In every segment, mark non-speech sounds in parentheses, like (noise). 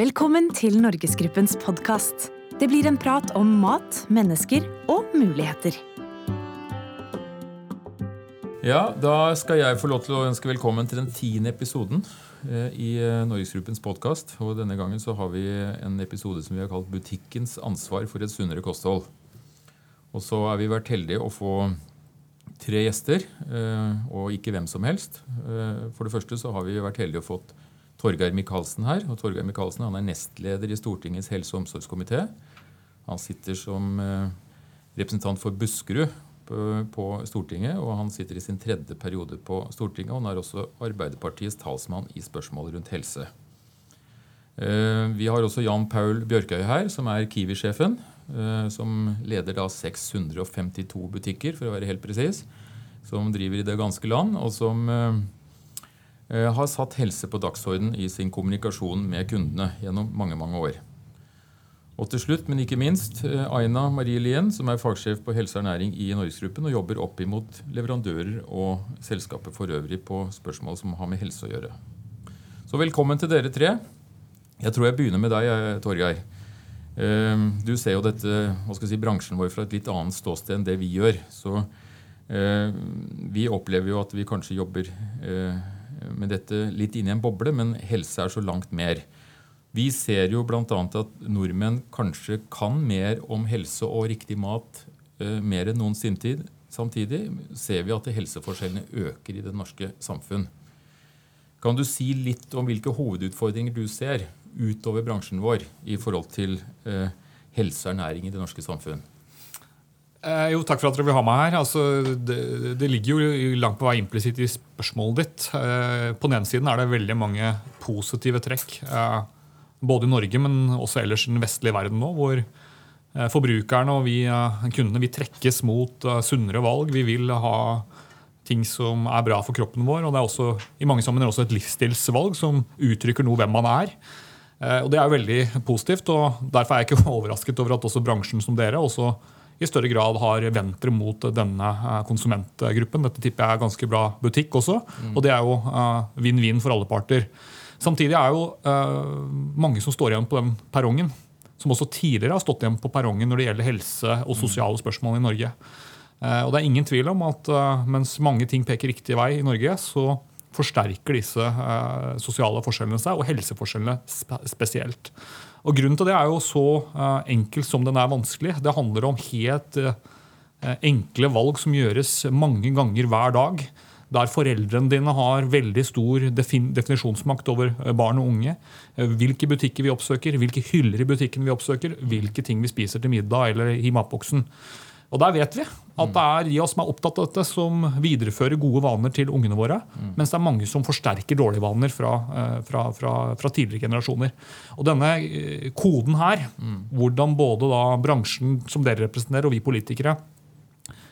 Velkommen til Norgesgruppens podkast. Det blir en prat om mat, mennesker og muligheter. Ja, Da skal jeg få lov til å ønske velkommen til den tiende episoden eh, i eh, Norgesgruppens podkast. Og denne gangen så har vi en episode som vi har kalt 'Butikkens ansvar for et sunnere kosthold'. Og så har vi vært heldige å få tre gjester, eh, og ikke hvem som helst. For det første så har vi vært heldige å fått Torgeir Micaelsen her. og Torgeir Micaelsen er nestleder i Stortingets helse- og omsorgskomité. Han sitter som eh, representant for Buskerud på Stortinget, og han sitter i sin tredje periode på Stortinget. og Han er også Arbeiderpartiets talsmann i spørsmål rundt helse. Eh, vi har også Jan Paul Bjørkøy her, som er Kiwi-sjefen. Eh, som leder da 652 butikker, for å være helt presis. Som driver i det ganske land, og som har satt helse på dagsorden i sin kommunikasjon med kundene gjennom mange mange år. Og til slutt, men ikke minst, eh, Aina Marie Lien, som er fagsjef på helse og ernæring i Norgesgruppen og jobber opp imot leverandører og selskapet for øvrig på spørsmål som har med helse å gjøre. Så velkommen til dere tre. Jeg tror jeg begynner med deg, Torgeir. Eh, du ser jo dette, si, bransjen vår fra et litt annet ståsted enn det vi gjør. Så vi opplever jo at vi kanskje jobber med dette litt inn i en boble, men helse er så langt mer. Vi ser jo bl.a. at nordmenn kanskje kan mer om helse og riktig mat eh, mer enn noensinne. Samtidig ser vi at helseforskjellene øker i det norske samfunn. Kan du si litt om hvilke hovedutfordringer du ser utover bransjen vår i forhold til eh, helse og ernæring i det norske samfunn? Eh, jo, Takk for at dere vil ha meg her. Altså, det, det, ligger jo langt på vei implisitt i spørsmålet ditt. Eh, på den ene siden er det veldig mange positive trekk. Eh, både i Norge, men også ellers i den vestlige verden nå. Hvor eh, forbrukerne og vi, eh, kundene vi trekkes mot eh, sunnere valg. Vi vil ha ting som er bra for kroppen vår. Og det er også i mange sammenhenger også et livsstilsvalg som uttrykker noe hvem man er. Og Det er jo veldig positivt. og Derfor er jeg ikke (laughs) overrasket over at også bransjen som dere også i større grad har vendt dere mot denne eh, konsumentgruppen. Dette tipper jeg er ganske bra butikk også, mm. og det er jo eh, vinn-vinn for alle parter. Samtidig er jo uh, mange som står igjen på den perrongen, som også tidligere har stått igjen på perrongen når det gjelder helse og mm. sosiale spørsmål i Norge. Og det er ingen tvil om at mens mange ting peker riktig vei i Norge, så forsterker disse sosiale forskjellene seg, og helseforskjellene spesielt. Og Grunnen til det er jo så enkelt enkel som den er vanskelig. Det handler om helt uh, enkle valg som gjøres mange ganger hver dag. Der foreldrene dine har veldig stor definisjonsmakt over eh, barn og unge. Hvilke butikker vi oppsøker, hvilke hyller i butikken vi oppsøker, hvilke ting vi spiser til middag eller i matboksen. Og der vet vi at det er de oss som er opptatt av dette, som viderefører gode vaner til ungene våre. Mm. Mens det er mange som forsterker dårlige vaner fra, eh, fra, fra, fra tidligere generasjoner. Og denne eh, koden her, mm. hvordan både da bransjen som dere representerer, og vi politikere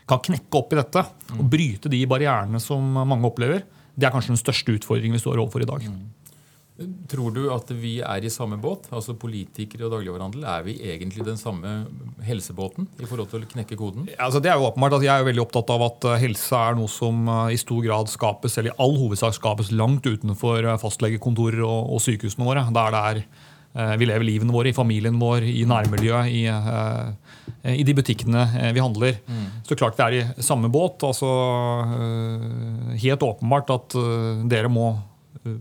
kan knekke opp i dette og bryte de barrierene som mange opplever, det er kanskje den største utfordringen vi står overfor i dag. Mm. Tror du at vi er i samme båt? Altså Politikere og dagligvarehandel, er vi egentlig den samme helsebåten i forhold til å knekke koden? Altså det er jo åpenbart at Jeg er veldig opptatt av at eh, helse er noe som eh, i stor grad skapes eller i all hovedsak skapes langt utenfor eh, fastlegekontorer og, og sykehusene våre. Der det er vi lever livene våre, i familien vår, i nærmiljøet, i, i de butikkene vi handler. Mm. Så klart vi er i samme båt. altså Helt åpenbart at dere må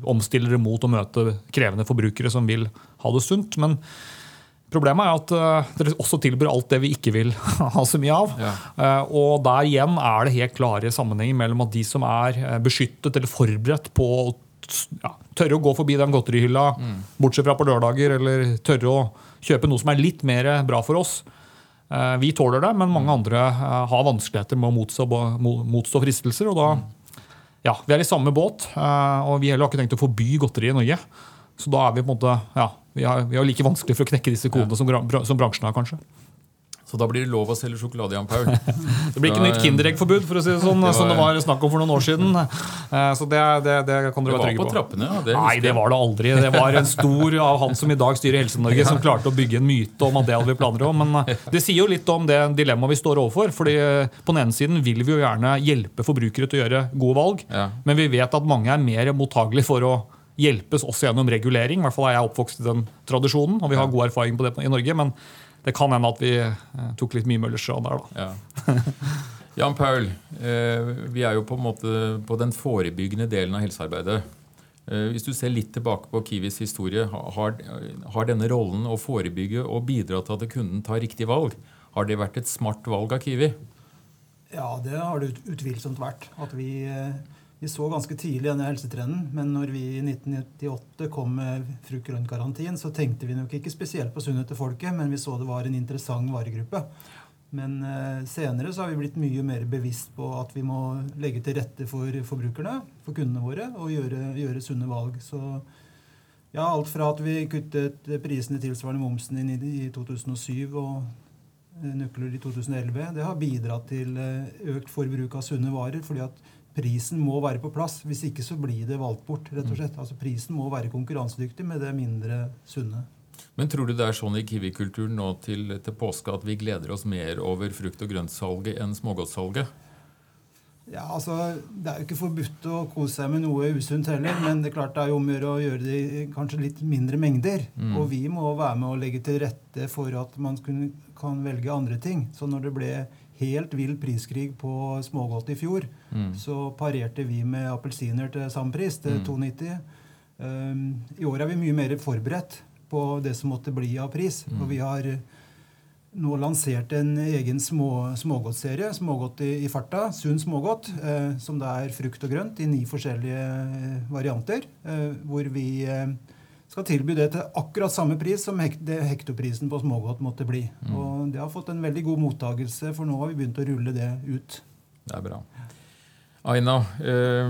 omstille dere mot å møte krevende forbrukere som vil ha det sunt. Men problemet er at uh, dere også tilbyr alt det vi ikke vil (laughs) ha så mye av. Ja. Uh, og der igjen er det helt klare sammenhenger mellom at de som er uh, beskyttet eller forberedt på å ja, tørre å gå forbi den godterihylla, mm. bortsett fra på lørdager, eller tørre å kjøpe noe som er litt mer bra for oss. Vi tåler det, men mange andre har vanskeligheter med å motstå, motstå fristelser. og da mm ja, vi er i samme båt, eh, og vi heller har ikke tenkt å forby godteri i Norge. Så da er vi på en måte, ja, vi har, vi har like vanskelig for å knekke disse kodene som, som bransjen har. kanskje. Så da blir det lov å selge sjokolade, Jan Paul. (laughs) det blir ikke nytt Kinderegg-forbud, for å si det sånn, det var, som det var snakk om for noen år siden. Eh, så det, det, det kan dere være trygge på. Det var på trappene, ja. Det Nei, det var det aldri. Det var en stor av han som i dag styrer Helse-Norge, som klarte å bygge en myte om at det hadde vi planer om. Men eh, det sier jo litt om det dilemmaet vi står overfor. fordi eh, På den ene siden vil vi jo gjerne hjelpe forbrukere til å gjøre gode valg, ja. men vi vet at mange er mer mottagelige for å hjelpes også gjennom regulering. I hvert fall er jeg oppvokst i den tradisjonen, og vi har god erfaring på det i Norge. Men det kan hende at vi eh, tok litt mye Møllerstrand der, da. Ja. (laughs) Jan Paul, eh, vi er jo på en måte på den forebyggende delen av helsearbeidet. Eh, hvis du ser litt tilbake på Kiwis historie, har, har denne rollen å forebygge og bidra til at kunden tar riktig valg, har det vært et smart valg av Kiwi? Ja, det har det utvilsomt vært. At vi vi så ganske tidlig denne helsetrenden, men når vi i 1998 kom med frukt-grønt-garantien, så tenkte vi nok ikke spesielt på sunnhet til folket, men vi så det var en interessant varegruppe. Men eh, senere så har vi blitt mye mer bevisst på at vi må legge til rette for forbrukerne, for kundene våre, og gjøre, gjøre sunne valg. Så ja, alt fra at vi kuttet prisene tilsvarende momsen i, i 2007 og eh, nøkler i 2011, det har bidratt til eh, økt forbruk av sunne varer. fordi at prisen må være på plass. Hvis ikke så blir det valgt bort. rett og mm. slett. Altså Prisen må være konkurransedyktig med det mindre sunne. Men tror du det er sånn i Kiwi-kulturen nå til, til, påske at vi gleder oss mer over frukt- og grøntsalget enn smågodtsalget? Ja, altså, Det er jo ikke forbudt å kose seg med noe usunt heller, men det er klart det er jo om å gjøre å gjøre det i kanskje litt mindre mengder. Mm. Og vi må være med å legge til rette for at man kan velge andre ting. Så når det ble helt vill priskrig på smågodt i fjor, mm. så parerte vi med appelsiner til samme pris, til mm. 2,90. Um, I år er vi mye mer forberedt på det som måtte bli av pris. Mm. Og vi har nå lansert en egen små, smågodtserie, smågodt i, i, farta, sunn smågodt, eh, som da er frukt og grønt i ni forskjellige eh, varianter. Eh, hvor vi eh, skal tilby det til akkurat samme pris som hek hektoprisen på smågodt måtte bli. Mm. Og Det har fått en veldig god mottagelse, for nå har vi begynt å rulle det ut. Det er bra. Aina, eh,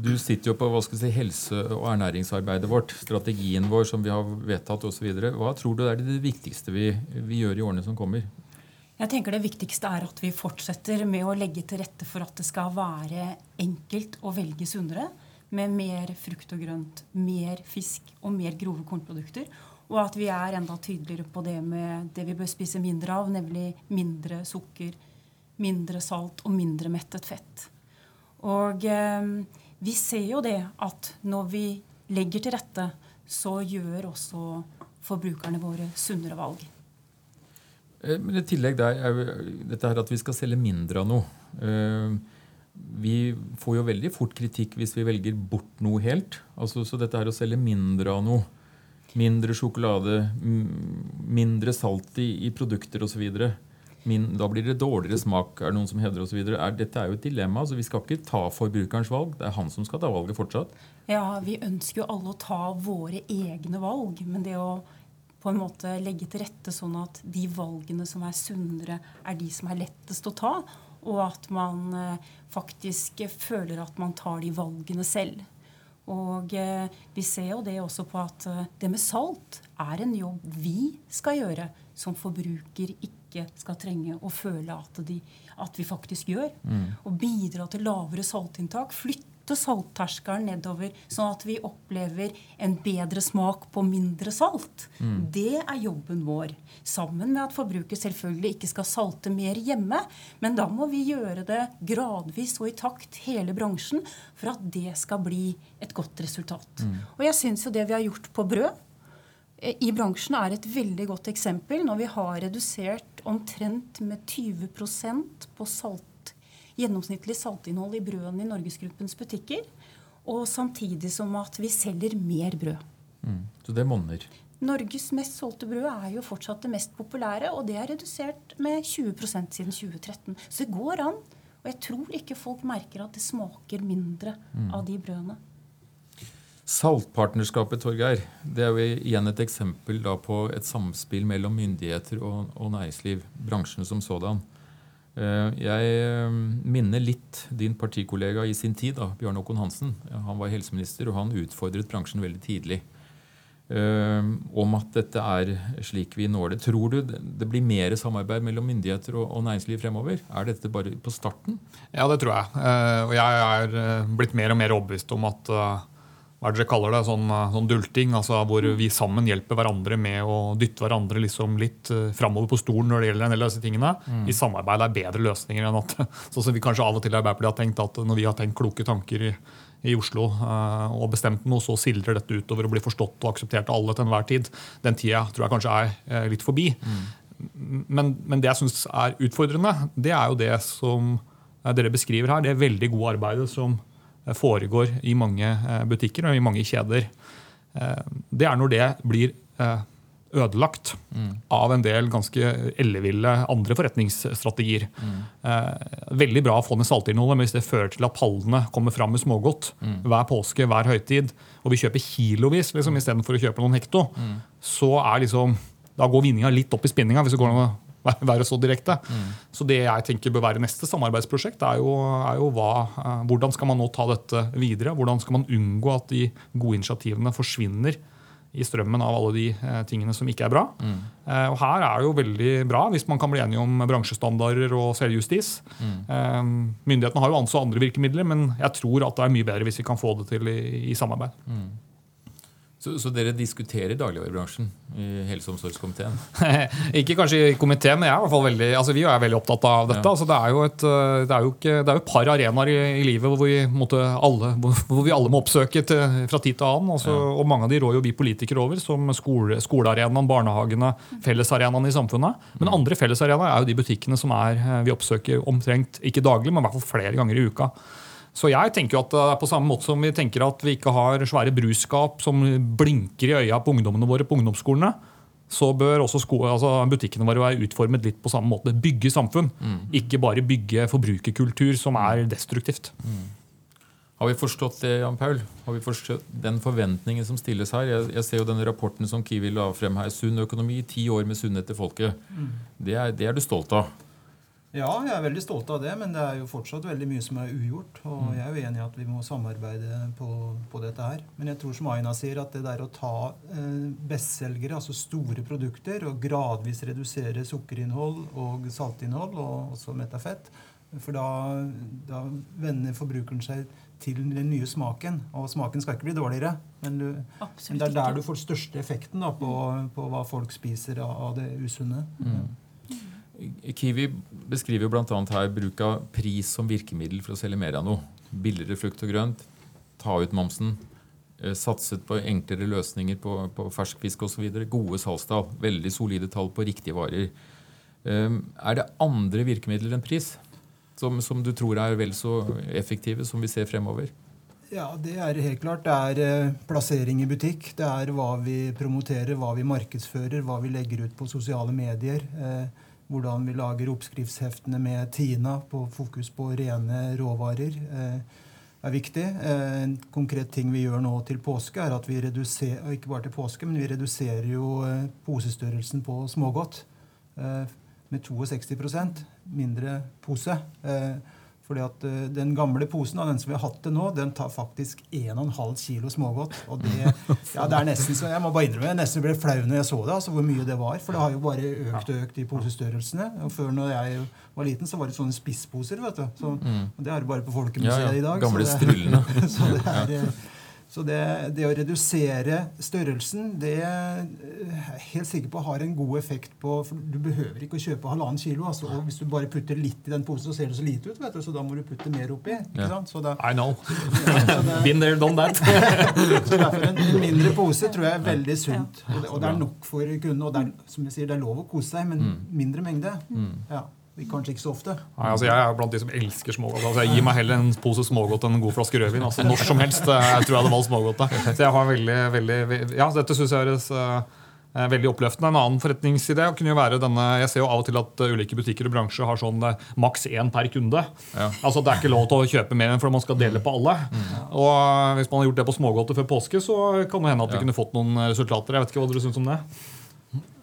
du sitter jo på hva skal si, helse- og ernæringsarbeidet vårt. Strategien vår som vi har vedtatt osv. Hva tror du er det viktigste vi, vi gjør i årene som kommer? Jeg tenker Det viktigste er at vi fortsetter med å legge til rette for at det skal være enkelt å velge sunnere med mer frukt og grønt, mer fisk og mer grove kornprodukter. Og at vi er enda tydeligere på det med det vi bør spise mindre av, nemlig mindre sukker, mindre salt og mindre mettet fett. Og eh, vi ser jo det at når vi legger til rette, så gjør også forbrukerne våre sunnere valg. Eh, men I tillegg der er dette her at vi skal selge mindre av noe. Eh, vi får jo veldig fort kritikk hvis vi velger bort noe helt. Altså, så dette er å selge mindre av noe. Mindre sjokolade, mindre salt i, i produkter osv. Da blir det dårligere smak, er det noen som hevder osv. Dette er jo et dilemma. så Vi skal ikke ta forbrukerens valg. Det er han som skal ta valget fortsatt. Ja, vi ønsker jo alle å ta våre egne valg. Men det å på en måte legge til rette sånn at de valgene som er sunnere, er de som er lettest å ta og at man eh, faktisk føler at man tar de valgene selv. Og eh, vi ser jo det også på at eh, det med salt er en jobb vi skal gjøre, som forbruker ikke skal trenge å føle at, de, at vi faktisk gjør. Mm. Og bidra til lavere saltinntak. Flytte flytte saltterskelen nedover, sånn at vi opplever en bedre smak på mindre salt. Mm. Det er jobben vår. Sammen med at forbruker selvfølgelig ikke skal salte mer hjemme. Men da må vi gjøre det gradvis og i takt, hele bransjen, for at det skal bli et godt resultat. Mm. Og jeg syns jo det vi har gjort på brød eh, i bransjen er et veldig godt eksempel når vi har redusert omtrent med 20% på salt gjennomsnittlig saltinnhold i brødene i Norgesgruppens butikker. Og samtidig som at vi selger mer brød. Mm, så det monner. Norges mest solgte brød er jo fortsatt det mest populære, og det er redusert med 20% siden 2013. Så det går an. Og jeg tror ikke folk merker at det smaker mindre mm. av de brødene. Saltpartnerskapet Torgeir, det er jo igjen et eksempel på et samspill mellom myndigheter og, og næringsliv, bransjen som sådan. Eh, jeg eh, minner litt din partikollega i sin tid, da, Bjørn Håkon Hansen. Han var helseminister, og han utfordret bransjen veldig tidlig eh, om at dette er slik vi når det. Tror du det blir mer samarbeid mellom myndigheter og næringsliv fremover? Er dette bare på starten? Ja, det tror jeg. Og jeg er blitt mer og mer overbevist om at hva er det dere kaller det, sånn, eh, sånn, dulting, altså hvor vi sammen hjelper hverandre med å dytte hverandre liksom litt uh, framover på stolen når det gjelder en del av disse tingene. Mm. I samarbeid er bedre løsninger enn at (laughs) sånn som vi kanskje av og til i Arbeiderpartiet har tenkt at når vi har tenkt kloke tanker i, i Oslo uh, og bestemt noe, så sildrer dette utover og blir forstått og akseptert av alle til enhver tid. Den tida tror jeg kanskje er uh, litt forbi. Men, men det jeg syns er utfordrende, det er jo det som eh, dere beskriver her. Det veldig gode arbeidet som eh, foregår i mange eh, butikker og i mange kjeder. Eh, Det er når det blir eh, ødelagt av en del ganske elleville andre forretningsstrategier. Eh, veldig bra å få ned saltinnholdet, men hvis det fører til at pallene kommer fram med smågodt hver påske, hver høytid, og vi kjøper kilovis liksom, istedenfor å kjøpe noen hekto, så er liksom, da går vinninga litt opp i spinninga, hvis det går an å (laughs) være- så direkte. Så det jeg tenker bør være neste samarbeidsprosjekt, er jo, er jo hva, eh, hvordan skal man nå ta dette videre? Hvordan skal man unngå at de gode initiativene forsvinner i strømmen av alle de eh, tingene som ikke er bra? Eh, og her er det jo veldig bra hvis man kan bli enige om bransjestandarder og selvjustis. Eh, myndighetene har jo anså andre virkemidler, men jeg tror at det er mye bedre hvis vi kan få det til i, i samarbeid. Så, så dere diskuterer dagligvarebransjen i helse- og omsorgskomiteen? (laughs) ikke kanskje i komiteen, men jeg er i hvert fall veldig, altså vi er veldig opptatt av dette. Ja. Altså det, er jo et, øh, det, er jo ikke, det er jo par arenaer i, i livet hvor vi, alle, hvor vi alle må oppsøke til, fra tid til annen. Altså, Og mange av de rår jo vi politikere over, som skole, skolearenaen, barnehagene, fellesarenaene i samfunnet. Men andre fellesarenaer er jo de butikkene som er, øh, vi oppsøker omtrent ikke daglig, men i hvert fall flere ganger i uka. Så jeg tenker jo at det er på samme måte som vi tenker at vi ikke har svære brusskap som blinker i øya på ungdommene våre på ungdomsskolene, så bør også sko altså butikkene våre være utformet litt på samme måte. Bygge samfunn, ikke bare bygge forbrukerkultur som er destruktivt. Har vi forstått det, Jan Paul? Har vi forstått den forventningen som stilles her? Jeg, jeg ser jo denne rapporten som Kiwi la frem her. Sunn økonomi, ti år med sunnhet til folket. Det, er, det er du stolt av? Ja, jeg er veldig stolt av det, men det er jo fortsatt veldig mye som er ugjort. Og jeg er jo enig i at vi må samarbeide på, på dette her. Men jeg tror som Aina sier, at det der å ta eh, bestselgere, altså store produkter, og gradvis redusere sukkerinnhold og saltinnhold, og også metafett, for da, da vender forbrukeren seg til den nye smaken. Og smaken skal ikke bli dårligere, men, du, men det er der du får største effekten da, på, på hva folk spiser av, av det usunne. Kiwi beskriver jo bl.a. her bruk av pris som virkemiddel for å selge mer av noe. Billigere frukt og grønt, ta ut momsen, eh, satset på enklere løsninger på, på ferskfisk osv. Gode salgstall, veldig solide tall på riktige varer. Um, er det andre virkemidler enn pris som, som du tror er vel så effektive som vi ser fremover? Ja, det er helt klart. Det er eh, plassering i butikk. Det er hva vi promoterer, hva vi markedsfører, hva vi legger ut på sosiale medier. Eh, hvordan vi lager oppskriftsheftene med Tina på fokus på rene råvarer. Eh, er viktig. Eh, en konkret ting vi gjør nå til påske, er at vi reduserer ikke bare til påske, men vi reduserer jo eh, posestørrelsen på smågodt med 62% mindre pose. Eh, fordi at eh, Den gamle posen av den som vi har hatt det nå, den tar faktisk 1,5 kilo smågodt. Og det, (laughs) ja, det er nesten så, Jeg må bare innrømme, jeg nesten ble flau når jeg så det. altså hvor mye det var, For det har jo bare økt og økt i posestørrelsene. Og Før når jeg var liten, så var det sånne spissposer. vet du. Så, og Det er du bare på Folkemuseet Ja, ja. i dag. Gamle så det- (laughs) så det er... (laughs) eh, Så det, det å redusere størrelsen, det er jeg helt sikker på har en god effekt på for Du behøver ikke å kjøpe halvannen kilo. Altså, og hvis du bare putter litt i den posen, så ser det så lite ut. vet du, Så da må du putte mer oppi. ikke Ja. sant? Så, da, I know. (laughs) ja, det, Been there, done that. (laughs) så derfor en, en mindre pose tror jeg er veldig sunt. Og det, og det er nok for kundene. Og det er, som jeg sier, det er lov å kose seg, men mindre mengde. Ja, Kanskje ikke så ofte. Nei, altså jeg er blant de som elsker smågodt. Altså jeg gir meg heller en pose smågodt enn en god flaske rødvin. Altså Når som helst eh, jeg tror jeg hadde valgt smågodt. da. Så jeg har veldig, veldig, ja, Dette syns jeg høres uh, veldig oppløftende. En annen forretningsidé kunne jo være denne Jeg ser jo av og til at eh, ulike butikker og bransjer har sånn uh, maks én per kunde. Ja. Altså Det er ikke lov til å kjøpe mer enn fordi man skal dele på alle. Og eh, Hvis man har gjort det på smågodtet før påske, så kan det hende at vi Ja. kunne fått noen eh, resultater. Jeg vet ikke hva dere syns om det?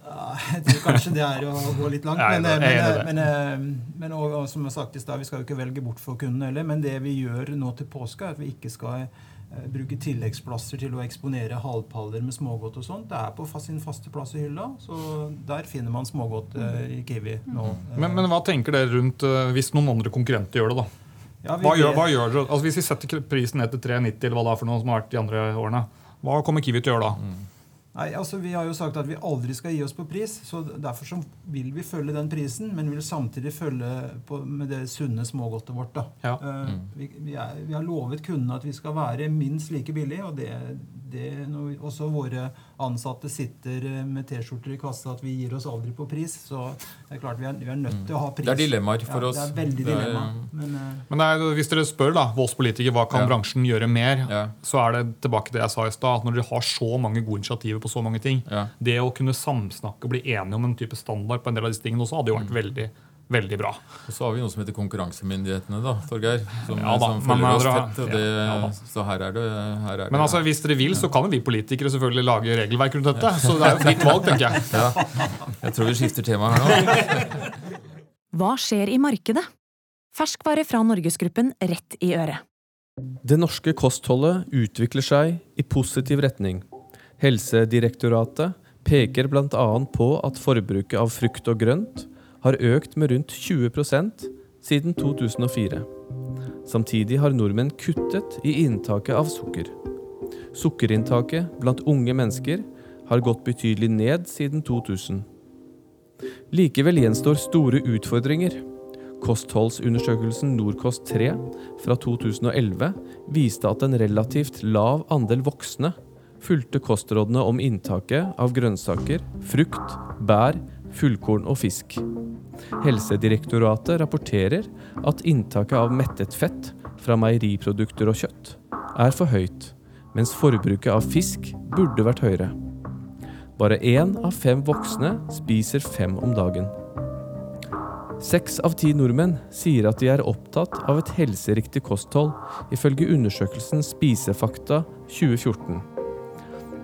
Ja, Jeg tror kanskje det er å gå litt langt. Men, enig, jeg er men, men, eh, men og, og som jeg sagt i sted, vi skal jo ikke velge bort for kunden heller. Men det vi gjør nå til påske, er at vi ikke skal eh, bruke tilleggsplasser til å eksponere halvpaller med smågodt og sånt. Det er på sin faste plass i hylla, så der finner man smågodt eh, i Kiwi nå. Men, men hva tenker dere rundt eh, hvis noen andre konkurrenter gjør det? da? Ja, vi Hva gjør, hva gjør dere? Altså Hvis vi setter prisen ned til 3,90, eller hva det er for noe som har vært de andre årene, hva kommer Kiwi til å gjøre da? Nei, altså Vi har jo sagt at vi aldri skal gi oss på pris. så Derfor så vil vi følge den prisen, men vi vil samtidig følge på, med det sunne smågodtet vårt. da. Ja. Mm. vi, vi, er, vi har lovet kundene at vi skal være minst like billig. og det, det når også våre ansatte sitter eh, med T-skjorter i kassa at vi gir oss aldri på pris. Så det er klart vi er, vi er nødt til å ha pris. Det er dilemmaer for ja, oss. Det er veldig Det er- Men, uh, Men det er, hvis dere spør da, oss politikere hva kan Ja. bransjen gjøre mer, Ja. så er det tilbake til det jeg sa i stad. at Når dere har så mange gode initiativer på så mange ting, Ja. det å kunne samsnakke og bli enige om en type standard på en del av disse tingene også, hadde jo vært veldig, veldig bra. Og så har vi noe som heter konkurransemyndighetene, da, Torgeir. Som, Ja da, som følger oss tett. Og det, ja, ja så her er det, her er Men det altså, hvis dere vil, så kan jo vi politikere selvfølgelig lage regelverk rundt dette. Så det er jo fritt valg, tenker jeg. ja. Jeg tror vi skifter tema her nå. Hva skjer i markedet? Ferskvare fra Norgesgruppen rett i øret. Det norske kostholdet utvikler seg i positiv retning. Helsedirektoratet peker bl.a. på at forbruket av frukt og grønt har økt med rundt 20% siden 2004. Samtidig har nordmenn kuttet i inntaket av sukker. Sukkerinntaket blant unge mennesker har gått betydelig ned siden 2000. Likevel gjenstår store utfordringer. Kostholdsundersøkelsen Nordkost 3 fra 2011 viste at en relativt lav andel voksne fulgte kostrådene om inntaket av grønnsaker, frukt, bær, fullkorn og fisk. Helsedirektoratet rapporterer at inntaket av mettet fett fra meieriprodukter og kjøtt er for høyt, mens forbruket av fisk burde vært høyere. Bare én av fem voksne spiser fem om dagen. Seks av ti nordmenn sier at de er opptatt av et helseriktig kosthold, ifølge undersøkelsen Spisefakta 2014.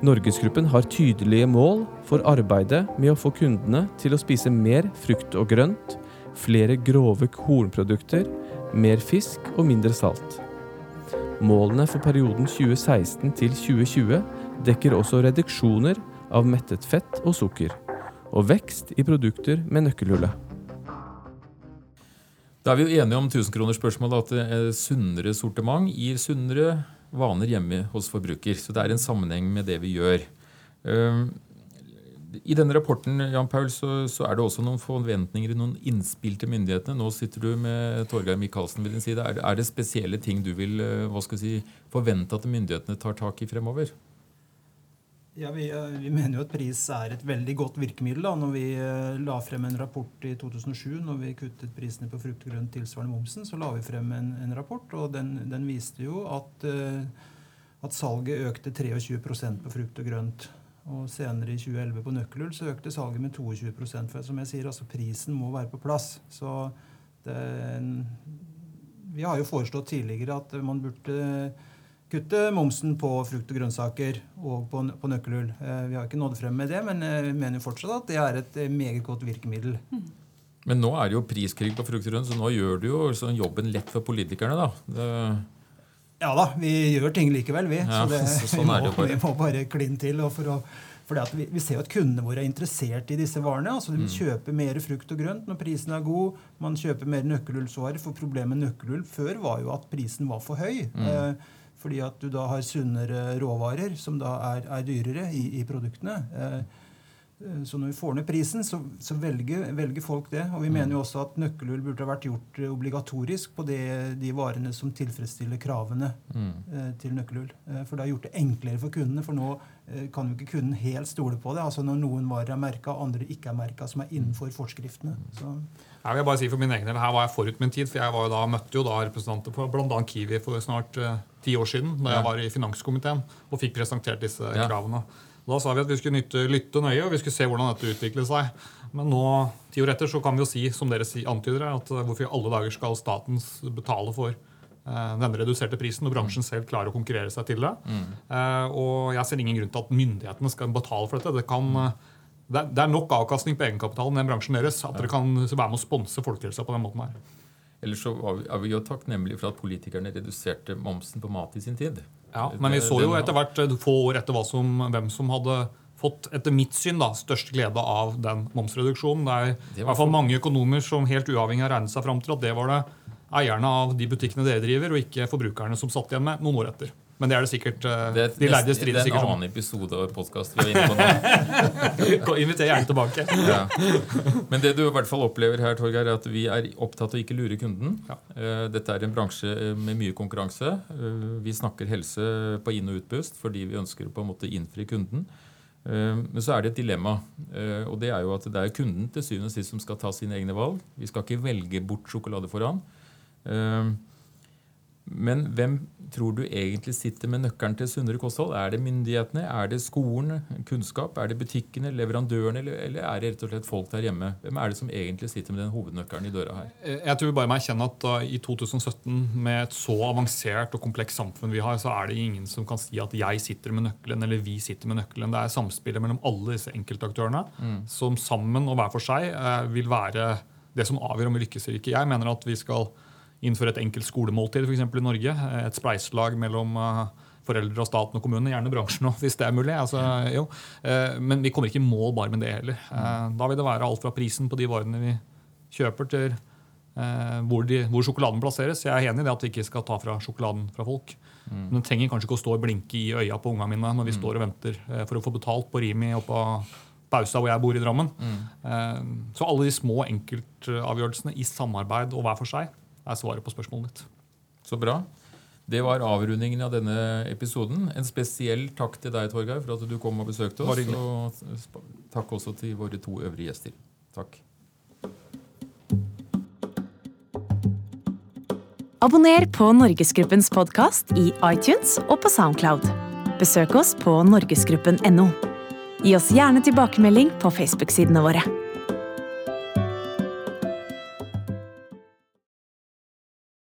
Norgesgruppen har tydelige mål for arbeidet med å få kundene til å spise mer frukt og grønt, flere grove kornprodukter, mer fisk og mindre salt. Målene for perioden 2016 til 2020 dekker også reduksjoner av mettet fett og sukker, og vekst i produkter med nøkkelhullet. Da er vi jo enige om tusenkronersspørsmålet at eh, sunnere sortiment gir sunnere vaner hjemme hos forbruker. Så det er en sammenheng med det vi gjør. Um, I denne rapporten Jan Paul, så, så er det også noen forventninger noen innspill til myndighetene. Nå sitter du med Torgeir Micaelsen ved din side. Er er det spesielle ting du vil eh, hva skal si, forvente at myndighetene tar tak i fremover? Ja, vi, eh, vi mener jo at pris er et veldig godt virkemiddel. da, når Vi eh, la frem en rapport i 2007 når vi kuttet prisene på frukt og grønt tilsvarende momsen. Så la vi frem en, en rapport, og den, den viste jo at, eh, at salget økte 23% på frukt og grønt. Og senere i 2011 på nøkkelull så økte salget med 22% For som jeg sier, altså prisen må være på plass. Så det, vi har jo foreslått tidligere at man burde kutte momsen på frukt og grønnsaker og på, på nøkkelull. Eh, vi har ikke nådd frem med det, men eh, vi mener fortsatt at det er et eh, meget godt virkemiddel. Men nå er det jo priskrig på frukt og grønt, så nå gjør du jo sånn jobben lett for politikerne. da. Det, Ja da, vi gjør ting likevel, vi. Ja, så det, (laughs) sånn vi, må, (laughs) vi må bare kline til. Og for å, at vi, vi ser jo at kundene våre er interessert i disse varene. altså De Mm. kjøper mer frukt og grønt når prisen er god. Man kjøper mer nøkkelullsvarer. For problemet med nøkkelull før var jo at prisen var for høy. Mm. Eh, fordi at du da har sunnere råvarer som da er, er dyrere i, i produktene. Eh, eh, så når vi får ned prisen, så, så velger, velger folk det. Og vi Mm. mener jo også at nøkkelull burde ha vært gjort eh, obligatorisk på det, de varene som tilfredsstiller kravene mm. eh, til nøkkelull. Eh, For det har gjort det enklere for kundene. For nå kan jo ikke kunden helt stole på det. Altså når noen varer er merka, andre ikke er merka, som er innenfor forskriftene. Så, Jeg vil bare si for min egen del, Her var jeg forut min tid. for Jeg var jo da, møtte jo da representanter for bl.a. Kiwi for snart ti ti år siden. Da Ja. jeg var i finanskomiteen og fikk presentert disse Ja. kravene. Da sa vi at vi skulle nytte, lytte nøye og vi skulle se hvordan dette utviklet seg. Men nå, ti år etter, så kan vi jo si, som dere antyder, at eh, hvorfor i alle dager skal staten betale for eh, denne reduserte prisen og bransjen selv klarer å konkurrere seg til det. Mm. og jeg ser ingen grunn til at myndighetene skal betale for dette. Det, kan, eh, det, er, nok avkastning på egenkapitalen i den bransjen deres at dere kan være med å sponse folkehelsa på den måten her. Ellers så er vi jo takknemlige for at politikerne reduserte momsen på mat i sin tid. Ja, men vi så jo etter hvert eh, få år etter som, hvem som hadde fått etter mitt syn da, størst glede av den momsreduksjonen. Det er i hvert fall mange økonomer som helt uavhengig har regnet seg fram til at det var det eierne av de butikkene dere driver, og ikke forbrukerne som satt igjen med noen år etter. Men det er det sikkert eh, Det De lærde det er en annen episode av podkast vi er inne på nå. (laughs) Inviter gjerne tilbake. Ja. Men det du i hvert fall opplever her, Torgeir, er at vi er opptatt av å ikke lure kunden. Ja. Eh, Dette er en bransje eh, med mye konkurranse. Vi snakker helse på inn- og utpust fordi vi ønsker å på en måte innfri kunden. Men så er det et dilemma. Og det er jo at det er kunden til syvende og sist som skal ta sine egne valg. Vi skal ikke velge bort sjokolade for han. Eh, Men hvem tror du egentlig sitter med nøkkelen til sunnere kosthold? Er det myndighetene, er det skolen, kunnskap, er det butikkene, leverandørene, eller, eller er det rett og slett folk der hjemme? Hvem er det som egentlig sitter med den hovednøkkelen i døra her? Eh, Jeg tror bare må erkjenne at uh, i 2017, med et så avansert og komplekst samfunn vi har, så er det ingen som kan si at jeg sitter med nøkkelen eller vi sitter med nøkkelen. Det er samspillet mellom alle disse enkeltaktørene som sammen og hver for seg eh, vil være det som avgjør om vi lykkes eller ikke. Jeg mener at vi skal innføre et enkelt skolemåltid eksempel i Norge. eh, Et spleiselag mellom uh, foreldre og staten og kommunene, gjerne bransjen òg, (laughs) hvis det er mulig. Altså, jo. Eh, Men vi kommer ikke i mål bare med det heller. Eh, Da vil det være alt fra prisen på de varene vi kjøper, til eh, hvor, de, hvor sjokoladen plasseres. Jeg er enig i det at vi ikke skal ta fra sjokoladen fra folk. Men den trenger kanskje ikke å stå og blinke i øya på ungene mine når vi står og venter eh, for å få betalt på Rimi og på Pausa, hvor jeg bor i Drammen. Mm. Så alle de små enkeltavgjørelsene i samarbeid og hver for seg er svaret på spørsmålet ditt. Så bra. Det var avrundingen av denne episoden. En spesiell takk til deg, Torgeir, for at du kom og besøkte oss. Og takk også til våre to øvrige gjester. Takk. Abonner på Norgesgruppens podkast i iTunes og på Soundcloud. Besøk oss på norgesgruppen.no. Gi oss gjerne tilbakemelding på Facebook-sidene våre.